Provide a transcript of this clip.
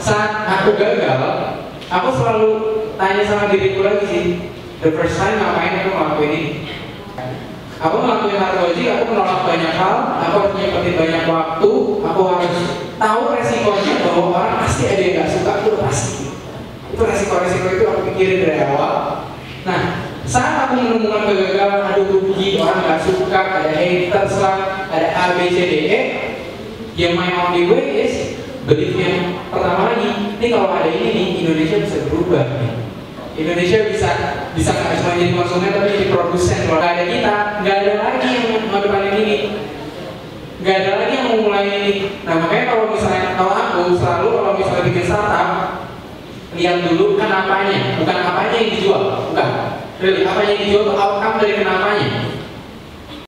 saat aku gagal aku selalu tanya sama diriku lagi sih the first time ngapain aku ngelakuin ini? Aku ngelakuin hard logic aku menolak banyak hal aku harus nyempetin banyak waktu aku harus tahu resikonya bahwa orang pasti ada yang gak suka itu pasti. Itu resiko-resiko itu aku pikirin dari awal. Nah saat aku menemukan kegagalan aduh rugi orang gak suka ada haters lah ada A B C D E yang my only way is belief yang pertama ini kalau ada ini nih Indonesia bisa berubah nih. Indonesia bisa bisa nggak cuma jadi konsumen tapi jadi produsen. Kalau nggak ada kita nggak ada lagi yang ngedepanin ini. Nggak ada lagi yang memulai ini. Nah makanya kalau misalnya kalau aku selalu kalau misalnya bikin startup lihat dulu kenapanya bukan apanya yang dijual. Bukan. Really apa yang dijual itu outcome dari kenapanya